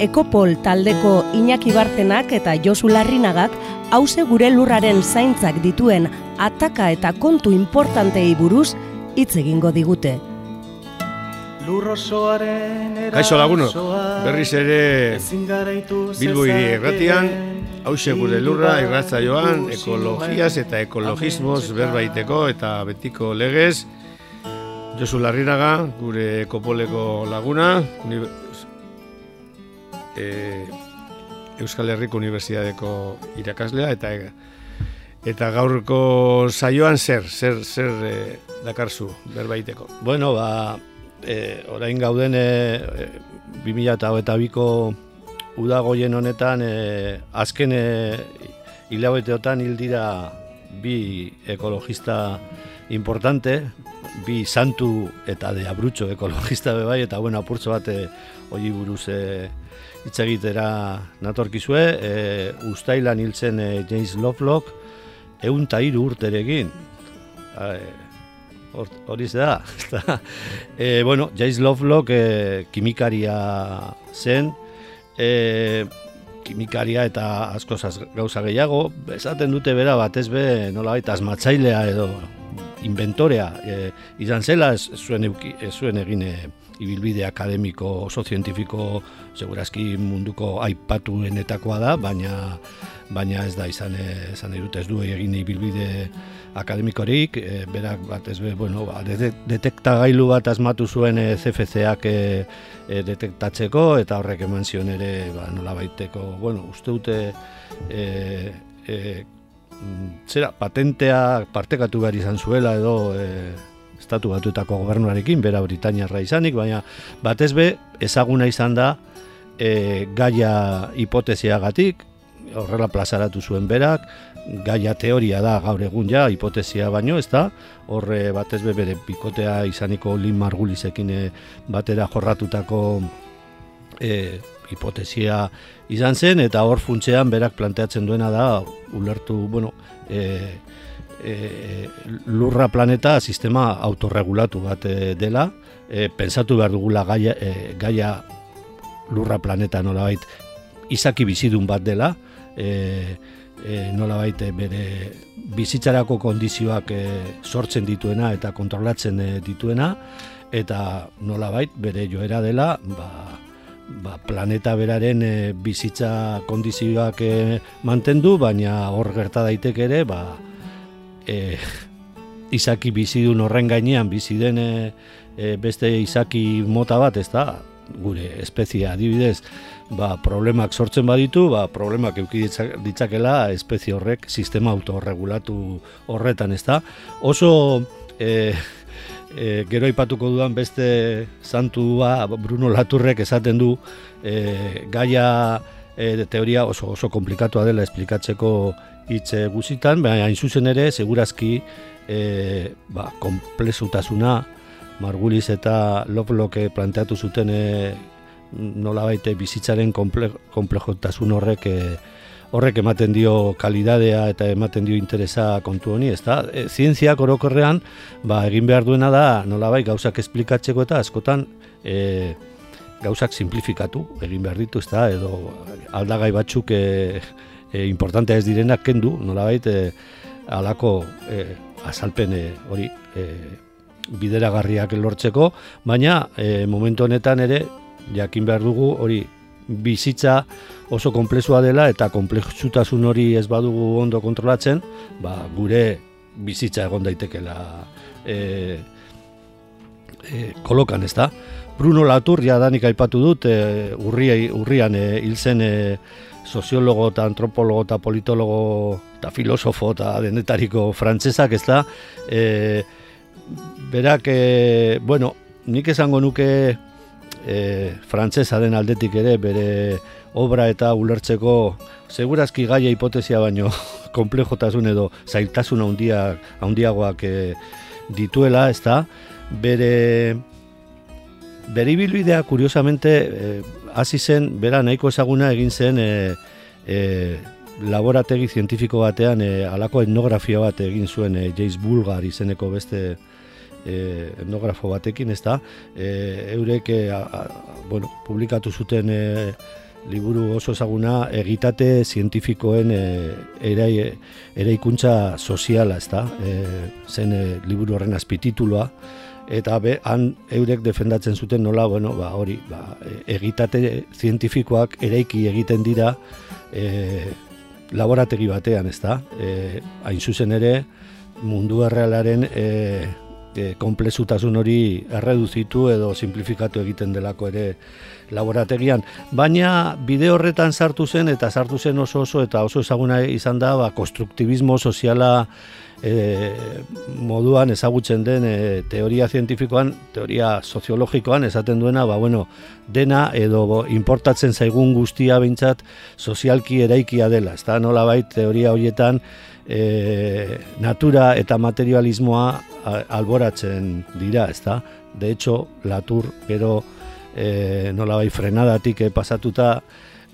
Ekopol taldeko Iñaki Bartenak eta Josu Larrinagak hause gure lurraren zaintzak dituen ataka eta kontu importantei buruz hitz egingo digute. Kaixo laguno, berriz ere Bilbo hiri erratian, hause gure lurra irratza joan, ekologiaz eta ekologismoz berbaiteko eta betiko legez, Josu Larrinaga, gure ekopoleko laguna, e, Euskal Herriko Unibertsitateko irakaslea eta eta gaurko saioan zer zer zer e, dakarzu berbaiteko. Bueno, ba e, orain gauden e, 2022ko udagoien honetan e, azken e, hilabeteotan hil dira bi ekologista importante, bi santu eta de abrutxo ekologista bebai, eta bueno, apurtzo bat e, hori buruz e, hitz egitera natorkizue, e, ustailan hiltzen e, James Lovelock, egun ta hiru urterekin. Hori da. e, bueno, James Lovelock e, kimikaria zen, e, kimikaria eta asko gauza gehiago, esaten dute bera batez be nola baita asmatzailea edo inventorea e, izan zela, ez zuen, ez zuen egin e, ibilbide akademiko oso zientifiko segurazki munduko aipatuenetakoa da, baina baina ez da izan izan dut ez du egin ibilbide akademikorik, e, berak bat ez be, bueno, ba, detektagailu bat asmatu zuen e, CFC-ak e, e, detektatzeko eta horrek eman zion ere ba, nola baiteko, bueno, uste dute e, e, zera, patentea partekatu behar izan zuela edo e, estatu batuetako gobernuarekin, bera Britaniarra izanik, baina batez be, ezaguna izan da e, gaia hipotesiagatik, horrela plazaratu zuen berak, gaia teoria da gaur egun ja, hipotesia baino, ez da, horre batez be bere pikotea izaniko Lin Margulisekin e, batera jorratutako e, hipotesia izan zen, eta hor funtzean berak planteatzen duena da, ulertu, bueno, e, e, lurra planeta sistema autorregulatu bat e, dela, e, pensatu behar dugula gaia, e, gaia lurra planeta nolabait izaki bizidun bat dela, e, e, nolabait bere bizitzarako kondizioak e, sortzen dituena eta kontrolatzen e, dituena, eta nolabait bere joera dela, ba, ba, planeta beraren e, bizitza kondizioak e, mantendu, baina hor gerta daiteke ere, ba, e, izaki bizidun horren gainean bizi den e, e, beste izaki mota bat, ez da, gure espezia adibidez, ba, problemak sortzen baditu, ba, problemak euki ditzakela espezie horrek sistema autorregulatu horretan, ez da. Oso e, e, gero ipatuko dudan beste santua Bruno Laturrek esaten du e, gaia e, teoria oso oso komplikatua dela esplikatzeko hitz guzitan, baina hain zuzen ere, segurazki, e, ba, komplezutasuna, Marguliz eta Loploke planteatu zuten e, nola baite bizitzaren komplejotasun horrek e, horrek ematen dio kalidadea eta ematen dio interesa kontu honi, ez da? E, zientziak orokorrean, ba, egin behar duena da, nola bai, gauzak esplikatzeko eta askotan e, gauzak simplifikatu egin behar ditu, ez da? Edo aldagai batzuk e, e, importantea ez direnak kendu, nolabait e, alako e, azalpen hori e, bideragarriak lortzeko, baina e, momentu honetan ere jakin behar dugu hori bizitza oso komplexua dela eta komplexutasun hori ez badugu ondo kontrolatzen, ba, gure bizitza egon daitekela e, e, kolokan, ez da? Bruno Latur, ja danik aipatu dut, e, urrian e, hil zen e, soziologo eta antropologo eta politologo eta filosofo eta denetariko frantsesak ez da e, berak e, bueno, nik esango nuke e, frantzesa den aldetik ere bere obra eta ulertzeko segurazki gaia hipotesia baino komplejotasun edo zailtasun handia handiagoak e, dituela, ezta? Bere bere ibilbidea kuriosamente e, hasi zen bera nahiko ezaguna egin zen e, e, laborategi zientifiko batean e, alako etnografia bat egin zuen e, Jace Bulgar izeneko beste e, etnografo batekin, ez da, e, eurek e, bueno, publikatu zuten e, liburu oso ezaguna egitate zientifikoen e, erai, eraikuntza soziala, ez da, e, zen e, liburu horren azpitituloa, eta be, han eurek defendatzen zuten nola, bueno, ba, hori, ba, egitate zientifikoak eraiki egiten dira e, laborategi batean, ez da, e, hain zuzen ere, mundu errealaren e, e, komplezutasun hori erreduzitu edo simplifikatu egiten delako ere laborategian. Baina bide horretan sartu zen eta sartu zen oso oso eta oso ezaguna izan da ba, konstruktibismo soziala e, moduan ezagutzen den e, teoria zientifikoan, teoria soziologikoan esaten duena, ba, bueno, dena edo importatzen zaigun guztia bintzat sozialki eraikia dela. Ez da nola bait teoria horietan e, natura eta materialismoa alboratzen dira, ezta? De hecho, Latur gero e, nolabai frenadatik e, pasatuta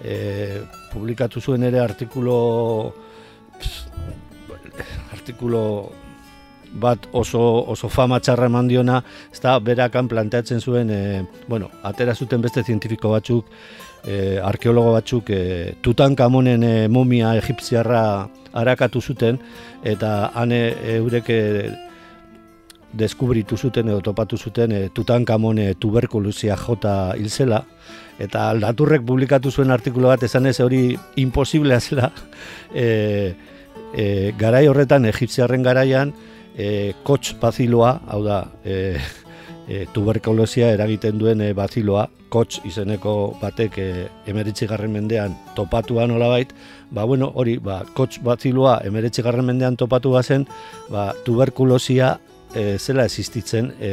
e, publikatu zuen ere artikulo artikulo bat oso, oso fama txarra eman diona, ez da, berakan planteatzen zuen, e, bueno, atera zuten beste zientifiko batzuk, e, arkeologo batzuk, e, Tutankamonen e, mumia egipziarra harakatu zuten, eta hane eureke deskubritu zuten edo topatu zuten e, Tutankamone tuberkuluzia jota hilzela eta aldaturrek publikatu zuen artikulu bat esan ez hori imposiblea zela. E, e, garai horretan egipziarren garaian e, kotx baziloa hau da e, e, tuberkulozia eragiten duen e, baziloa kotx izeneko batek e, emeritzi garren mendean topatua nolabait, ba bueno, hori, ba, kotx baziloa emeritzi garren mendean topatu bazen, ba, tuberkulozia e, zela existitzen e,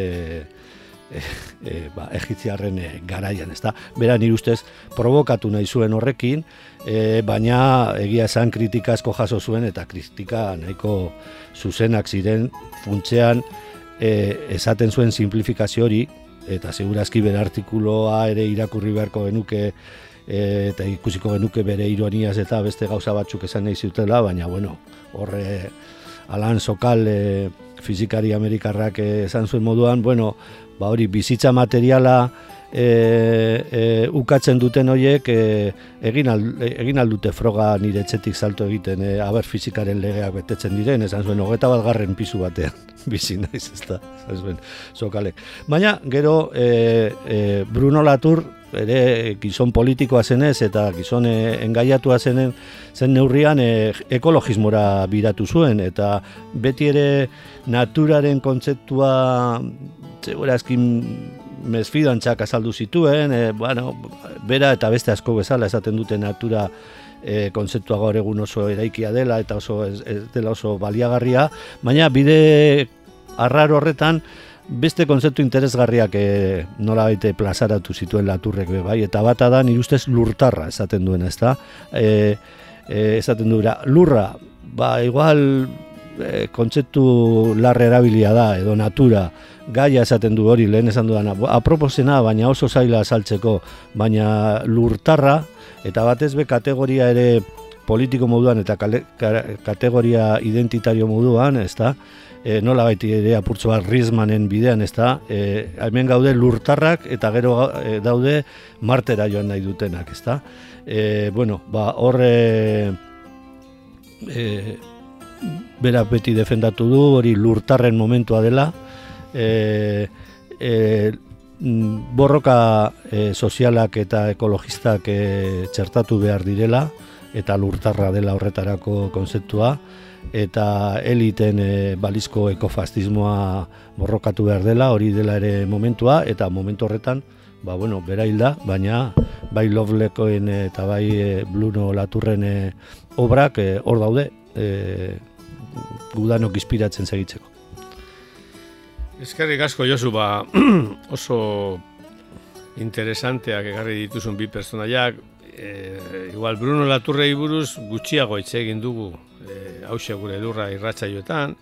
e, ba, egitziarren e, garaian, ezta? Bera nire ustez provokatu nahi zuen horrekin, e, baina egia esan kritika asko jaso zuen eta kritika nahiko zuzenak ziren funtzean e, esaten zuen simplifikazio hori eta segurazki bere artikuloa ere irakurri beharko genuke e, eta ikusiko genuke bere ironiaz eta beste gauza batzuk esan nahi zutela, baina bueno, horre Alan Sokal e, fizikari amerikarrak esan zuen moduan, bueno, ba hori bizitza materiala e, e, ukatzen duten horiek e, egin, al, egin aldute froga nire etxetik salto egiten e, aber fizikaren legeak betetzen diren, esan zuen hogeta bat garren pisu batean bizi naiz ez da, zuen, sokalek. Baina, gero, e, e, Bruno Latur ere gizon politikoa zenez eta gizon engaiatua zenen zen neurrian e, ekologismora biratu zuen eta beti ere naturaren kontzeptua segurazkin mesfidantzak azaldu zituen, e, bueno, bera eta beste asko bezala esaten dute natura e, kontzeptua gaur egun oso eraikia dela eta oso ez, dela oso baliagarria, baina bide arrar horretan beste konzeptu interesgarriak e, nola baite plazaratu zituen laturrek be, bai, eta bata da nire lurtarra esaten duena, ezta? E, e, esaten duera, lurra, ba, igual e, kontzeptu larre erabilia da, edo natura, gaia esaten du hori lehen esan duena, aproposena, baina oso zaila saltzeko, baina lurtarra, eta batez be kategoria ere politiko moduan eta kale, kategoria identitario moduan, ezta? e, nola baiti ere apurtzo bat rizmanen bidean, ez da, e, hemen gaude lurtarrak eta gero e, daude martera joan nahi dutenak, ez da. E, bueno, ba, horre e, bera beti defendatu du, hori lurtarren momentua dela, e, e, borroka e, sozialak eta ekologistak e, txertatu behar direla, eta lurtarra dela horretarako konzeptua, eta eliten e, balizko ekofastismoa borrokatu behar dela, hori dela ere momentua, eta momentu horretan, ba, bueno, bera hilda, baina bai Lovelekoen eta bai e, Bluno Laturren e, obrak hor daude, e, gudanok inspiratzen segitzeko. Eskerrik asko Josu, ba, oso interesanteak egarri dituzun bi personaiak, e, igual Bruno Laturrei buruz gutxiago hitz egin dugu e, hause gure lurra irratsaioetan,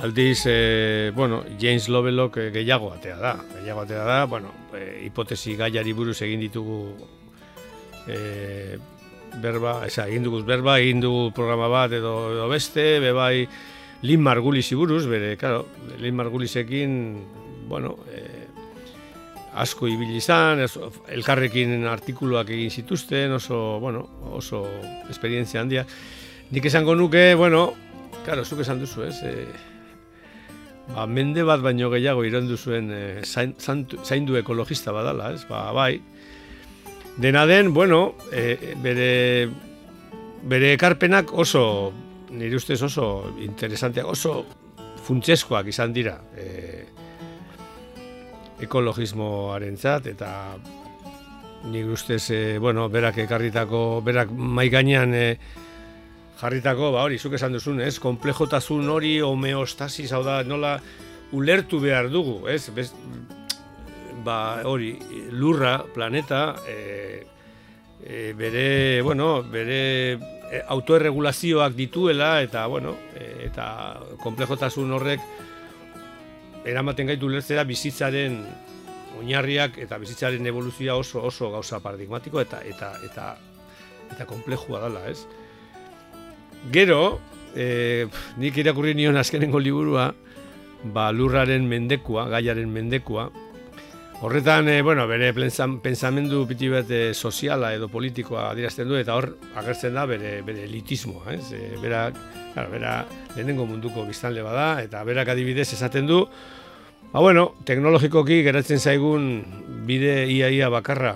aldiz, e, bueno, James Lovelock gehiago atea da, gehiago atea da, bueno, e, hipotesi gaiari buruz egin ditugu e, berba, eza, egin dugu berba, egin dugu programa bat edo, edo beste, bebai Lin Margulis buruz, bere, claro, Lin Margulisekin, bueno, e, asko ibili izan, elkarrekin artikuluak egin zituzten, oso, bueno, oso esperientzia handia. Nik esango nuke, bueno, claro, zuk esan duzu, ez? E, ba, mende bat baino gehiago iran duzuen e, zain, zaindu ekologista badala, ez? Ba, bai. Dena den, bueno, e, bere, bere ekarpenak oso, nire ustez oso interesanteak, oso funtseskoak izan dira. E, ekologismoaren zat, eta nik ustez, e, bueno, berak ekarritako, berak gainean e, jarritako, ba hori, zuk esan duzun, ez, komplejotasun hori, homeostasis, hau da, nola, ulertu behar dugu, ez, bez, ba hori, lurra, planeta, e, e, bere, bueno, bere autoerregulazioak dituela, eta, bueno, eta komplejotasun horrek, eramaten gaitu lertzera bizitzaren oinarriak eta bizitzaren evoluzioa oso oso gauza paradigmatiko eta eta eta eta komplejua dela, ez? Gero, e, nik irakurri nion azkenengo liburua, ba, lurraren mendekua, gaiaren mendekua. Horretan, e, bueno, bere pensamendu piti bat e, soziala edo politikoa adirazten du, eta hor agertzen da bere, bere elitismoa, ez? E, berak, Claro, bera lehenengo munduko biztanle bada, eta berak adibidez esaten du, ba bueno, teknologikoki geratzen zaigun bide iaia bakarra,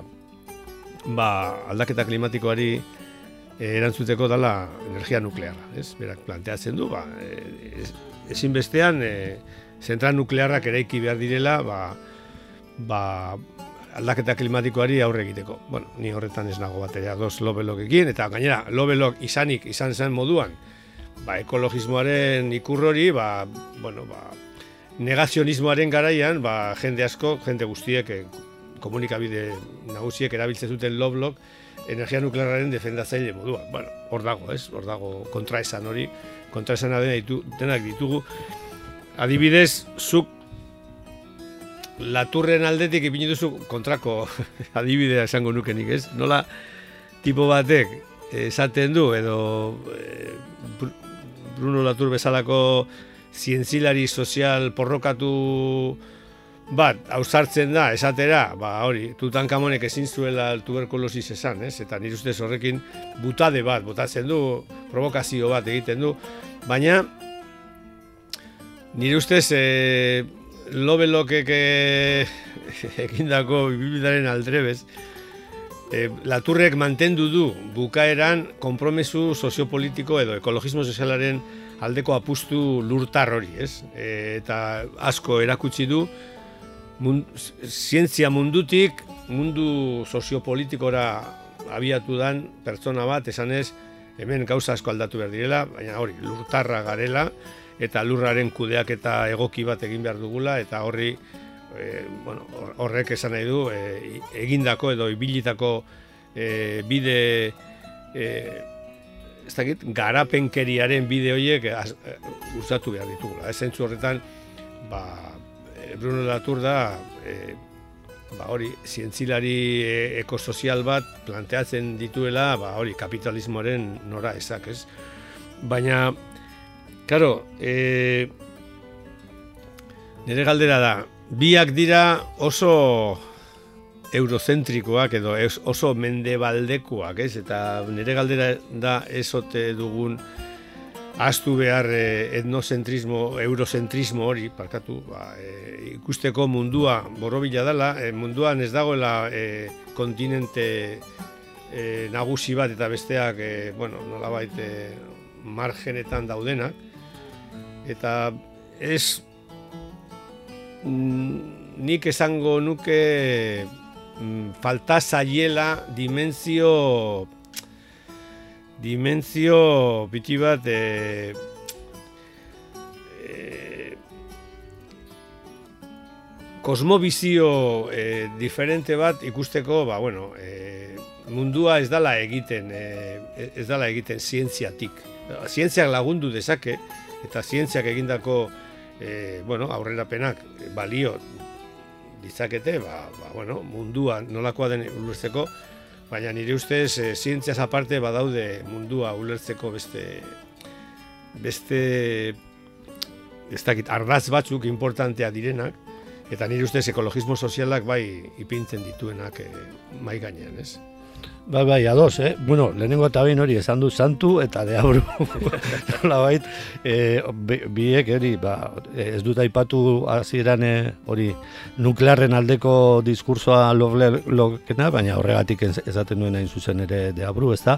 ba, aldaketa klimatikoari e, erantzuteko dala energia nuklearra, ez? Berak planteatzen du, ba, e, ezinbestean e, zentral nuklearrak eraiki behar direla, ba, ba, aldaketa klimatikoari aurre egiteko. Bueno, ni horretan ez nago bateria dos lobelokekin, eta gainera, lobelok izanik, izan zen moduan, ba, ekologismoaren ikurrori, ba, bueno, ba, negazionismoaren garaian, ba, jende asko, jende guztiek, eh, komunikabide nagusiek erabiltzen zuten loblok, energia nuklearraren defendatzaile modua. Bueno, hor dago, ez? Hor dago kontraesan hori, kontraesana dena ditu, denak ditugu. Adibidez, zuk laturren aldetik ipini duzu kontrako adibidea esango nukenik, ez? Nola tipo batek esaten du edo e, Bruno Latur bezalako zientzilari sozial porrokatu bat, hausartzen da, esatera, ba, hori, tutankamonek ezin zuela tuberkulosis esan, ez? Eta nire ustez horrekin butade bat, botatzen du, provokazio bat egiten du, baina nire ustez e, lobelokek e, egindako bibidaren aldrebez, e, Laturrek mantendu du bukaeran konpromesu soziopolitiko edo ekologismo sozialaren aldeko apustu lurtar hori, ez? E, eta asko erakutsi du zientzia mundutik mundu soziopolitikora abiatu dan pertsona bat esanez hemen gauza asko aldatu behar direla, baina hori lurtarra garela eta lurraren kudeak eta egoki bat egin behar dugula eta horri e, bueno, horrek esan nahi du e, egindako edo ibilitako e, bide e, ez dakit, garapenkeriaren bide horiek usatu behar ditugula. Ez zentzu horretan, ba, Bruno Latur da, e, ba, hori, zientzilari ekosozial bat planteatzen dituela, ba, hori, kapitalismoaren nora ezak, ez? Baina, karo, e, nire galdera da, biak dira oso eurozentrikoak edo oso mendebaldekoak, ez? Eta nire galdera da ezote dugun astu behar eh, etnocentrismo, eurocentrismo hori, parkatu, ba, eh, ikusteko mundua borrobila dela, eh, munduan ez dagoela eh, kontinente eh, nagusi bat eta besteak, eh, bueno, nolabait margenetan daudenak, eta ez Mm, nik esango nuke mm, falta zaiela dimenzio dimenzio biti bat e, e, kosmobizio e, diferente bat ikusteko, ba, bueno, e, mundua ez dala egiten, e, ez dala egiten zientziatik. Zientziak lagundu dezake, eta zientziak egindako e, bueno, aurrerapenak balio ditzakete, ba, ba, bueno, mundua nolakoa den ulertzeko, baina nire ustez e, zientziaz aparte badaude mundua ulertzeko beste beste ez dakit, ardaz batzuk importantea direnak, eta nire ustez ekologismo sozialak bai ipintzen dituenak e, mai gainean, ez? Bai, bai, ados, eh? Bueno, lehenengo eta behin hori esan du santu eta deabru. Nola bait, e, biek, hori, ba, ez dut aipatu hasieran eh, hori nuklearren aldeko diskursoa lokena, baina horregatik esaten duen hain zuzen ere deabru, ez da?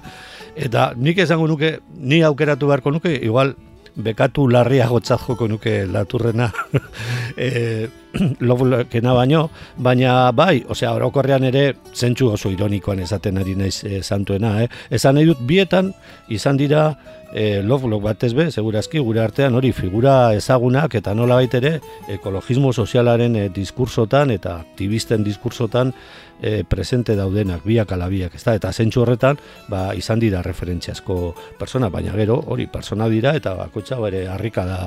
Eta nik esango nuke, ni aukeratu beharko nuke, igual, bekatu larria gotzat joko nuke laturrena e, lobulekena baino, baina bai, osea, orokorrean ere zentsu oso ironikoan esaten ari naiz e, santuena, eh? Esan nahi dut bietan izan dira e, loblok batez be, segurazki gure artean hori figura ezagunak eta nola ere ekologismo sozialaren e, diskursotan eta aktivisten diskursotan e, presente daudenak, biak ala biak, ezta? Eta zentsu horretan, ba, izan dira referentziazko persona, baina gero, hori, persona dira, eta bakotxa bere harrika da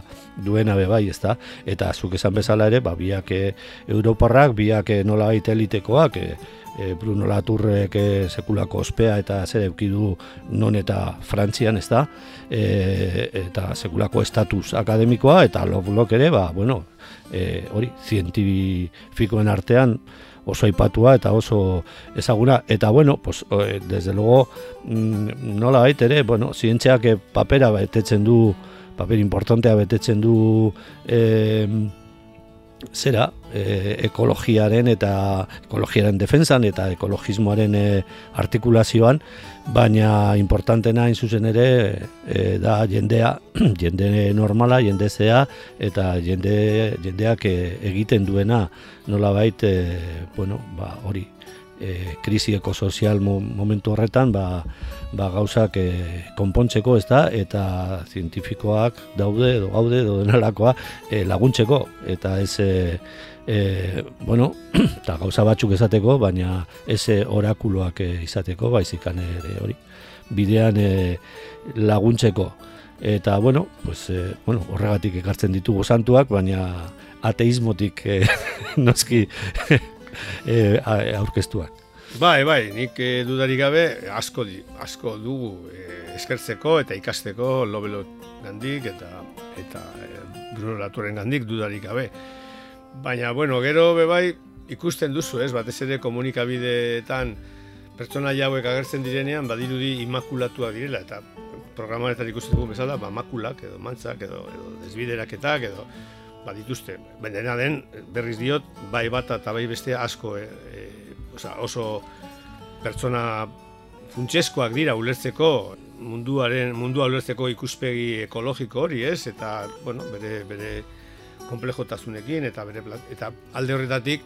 duena be bai, ezta? Eta zuk esan bezala ere, ba, biak e, Europarrak, biak e, nola baita elitekoak, e, e, Bruno Laturrek e, sekulako ospea eta zer eukidu non eta Frantzian, ez da, e, eta sekulako estatus akademikoa, eta Lovelock ere, ba, bueno, e, hori, zientifikoen artean, oso aipatua eta oso ezaguna. Eta bueno, pues, eh, desde luego mm, nola baita ere, bueno, zientziak eh, papera betetzen du, paper importantea betetzen du eh, zera, e, ekologiaren eta ekologiaren defensan eta ekologismoaren e, artikulazioan, baina importantena hain zuzen ere e, da jendea, jende normala, jende zea, eta jende, jendeak egiten duena. Nola baita, bueno, ba, hori, e, krisi ekosozial momentu horretan ba, ba gauzak e, konpontzeko ez da eta zientifikoak daude edo gaude edo denalakoa e, laguntzeko. Eta ez e, bueno, eta gauza batzuk esateko baina ez orakuloak e, izateko baizikan ere hori bidean e, laguntzeko. Eta bueno, pues, e, bueno, horregatik ekartzen ditugu santuak baina ateismotik e, noski e, aurkeztuak. Bai, bai, nik e, dudarik gabe asko di, asko dugu e, eskertzeko eta ikasteko lobelo gandik eta eta e, Bruno Laturen gandik dudarik gabe. Baina, bueno, gero be bai ikusten duzu, ez, batez ere komunikabideetan pertsona jauek agertzen direnean badirudi imakulatua direla eta programaretan ikusten dugu bezala, ba, makulak edo mantzak edo, edo desbideraketak edo badituzte. Baina den, berriz diot, bai bata eta bai beste asko e, e, oso pertsona funtseskoak dira ulertzeko munduaren mundua ulertzeko ikuspegi ekologiko hori, ez? Eta, bueno, bere bere komplejotasunekin eta bere eta alde horretatik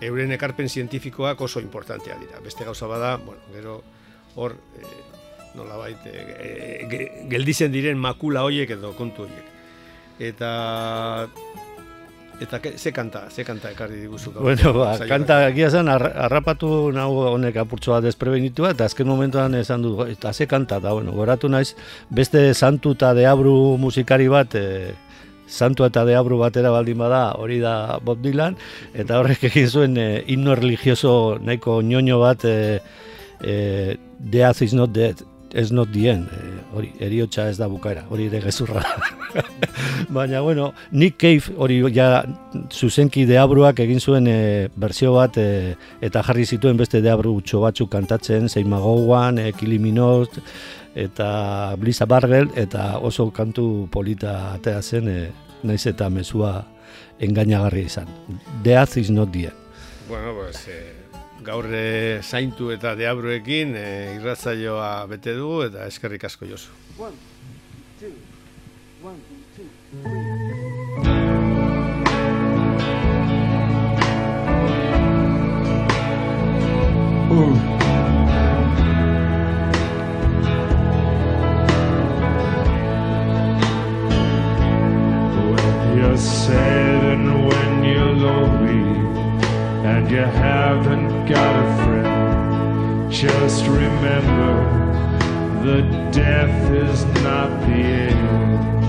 euren ekarpen zientifikoak oso importantea dira. Beste gauza bada, bueno, gero hor e, nolabait e, gelditzen diren makula hoiek edo kontu hoiek eta eta ze kanta, ze kanta ekarri diguzu Bueno, ba, kanta egia zen harrapatu nahu honek apurtzoa desprebenitua eta azken momentuan esan du eta ze kanta da, bueno, goratu naiz beste santu eta deabru musikari bat e, santu eta deabru batera baldin bada hori da Bob Dylan eta horrek egin zuen e, himno religioso nahiko ñoño bat e, e, Death is not dead ez not dien, e, hori, eriotxa ez da bukaera, hori ere gezurra. Baina, bueno, Nick Cave hori ja zuzenki deabruak egin zuen e, berzio bat e, eta jarri zituen beste deabru txo batzuk kantatzen, Zein Magouan, e, Kili eta Blisa Bargel, eta oso kantu polita atea zen, e, naiz eta mezua engainagarri izan. Death is not dien. Bueno, pues, eh, gaur e, zaintu eta deabruekin e, irratzaioa bete dugu eta eskerrik asko jozu. One, Just remember, the death is not the end.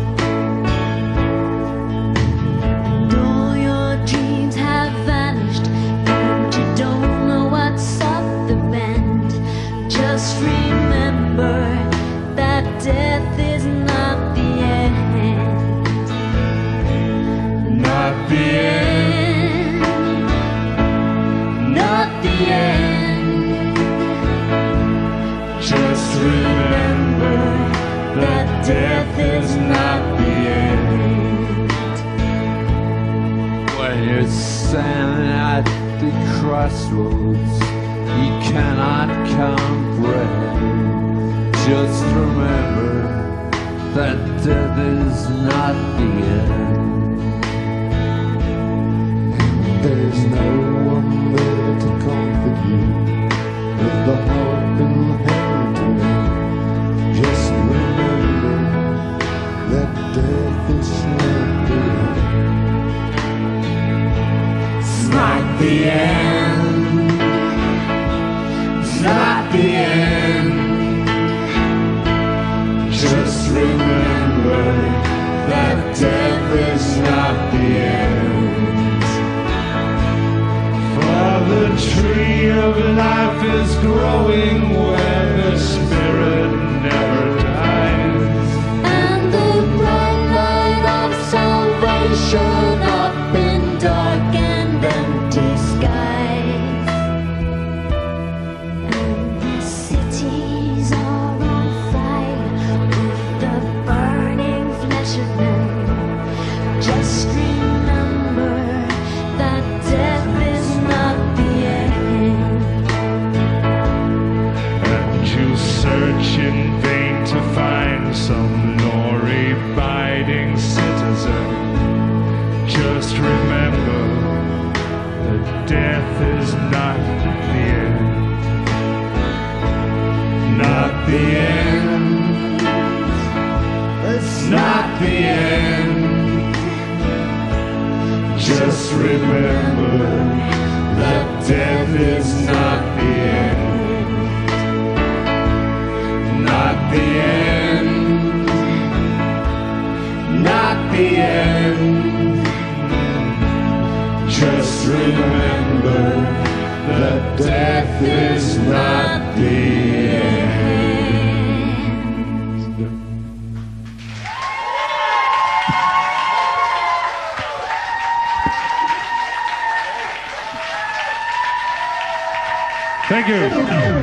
there's no one there to comfort you. With the heart is growing where the spirit never dies. And the bright light of salvation. Just remember that death is not the end. Not the end. Not the end. Just remember that death is not the end. Thank you.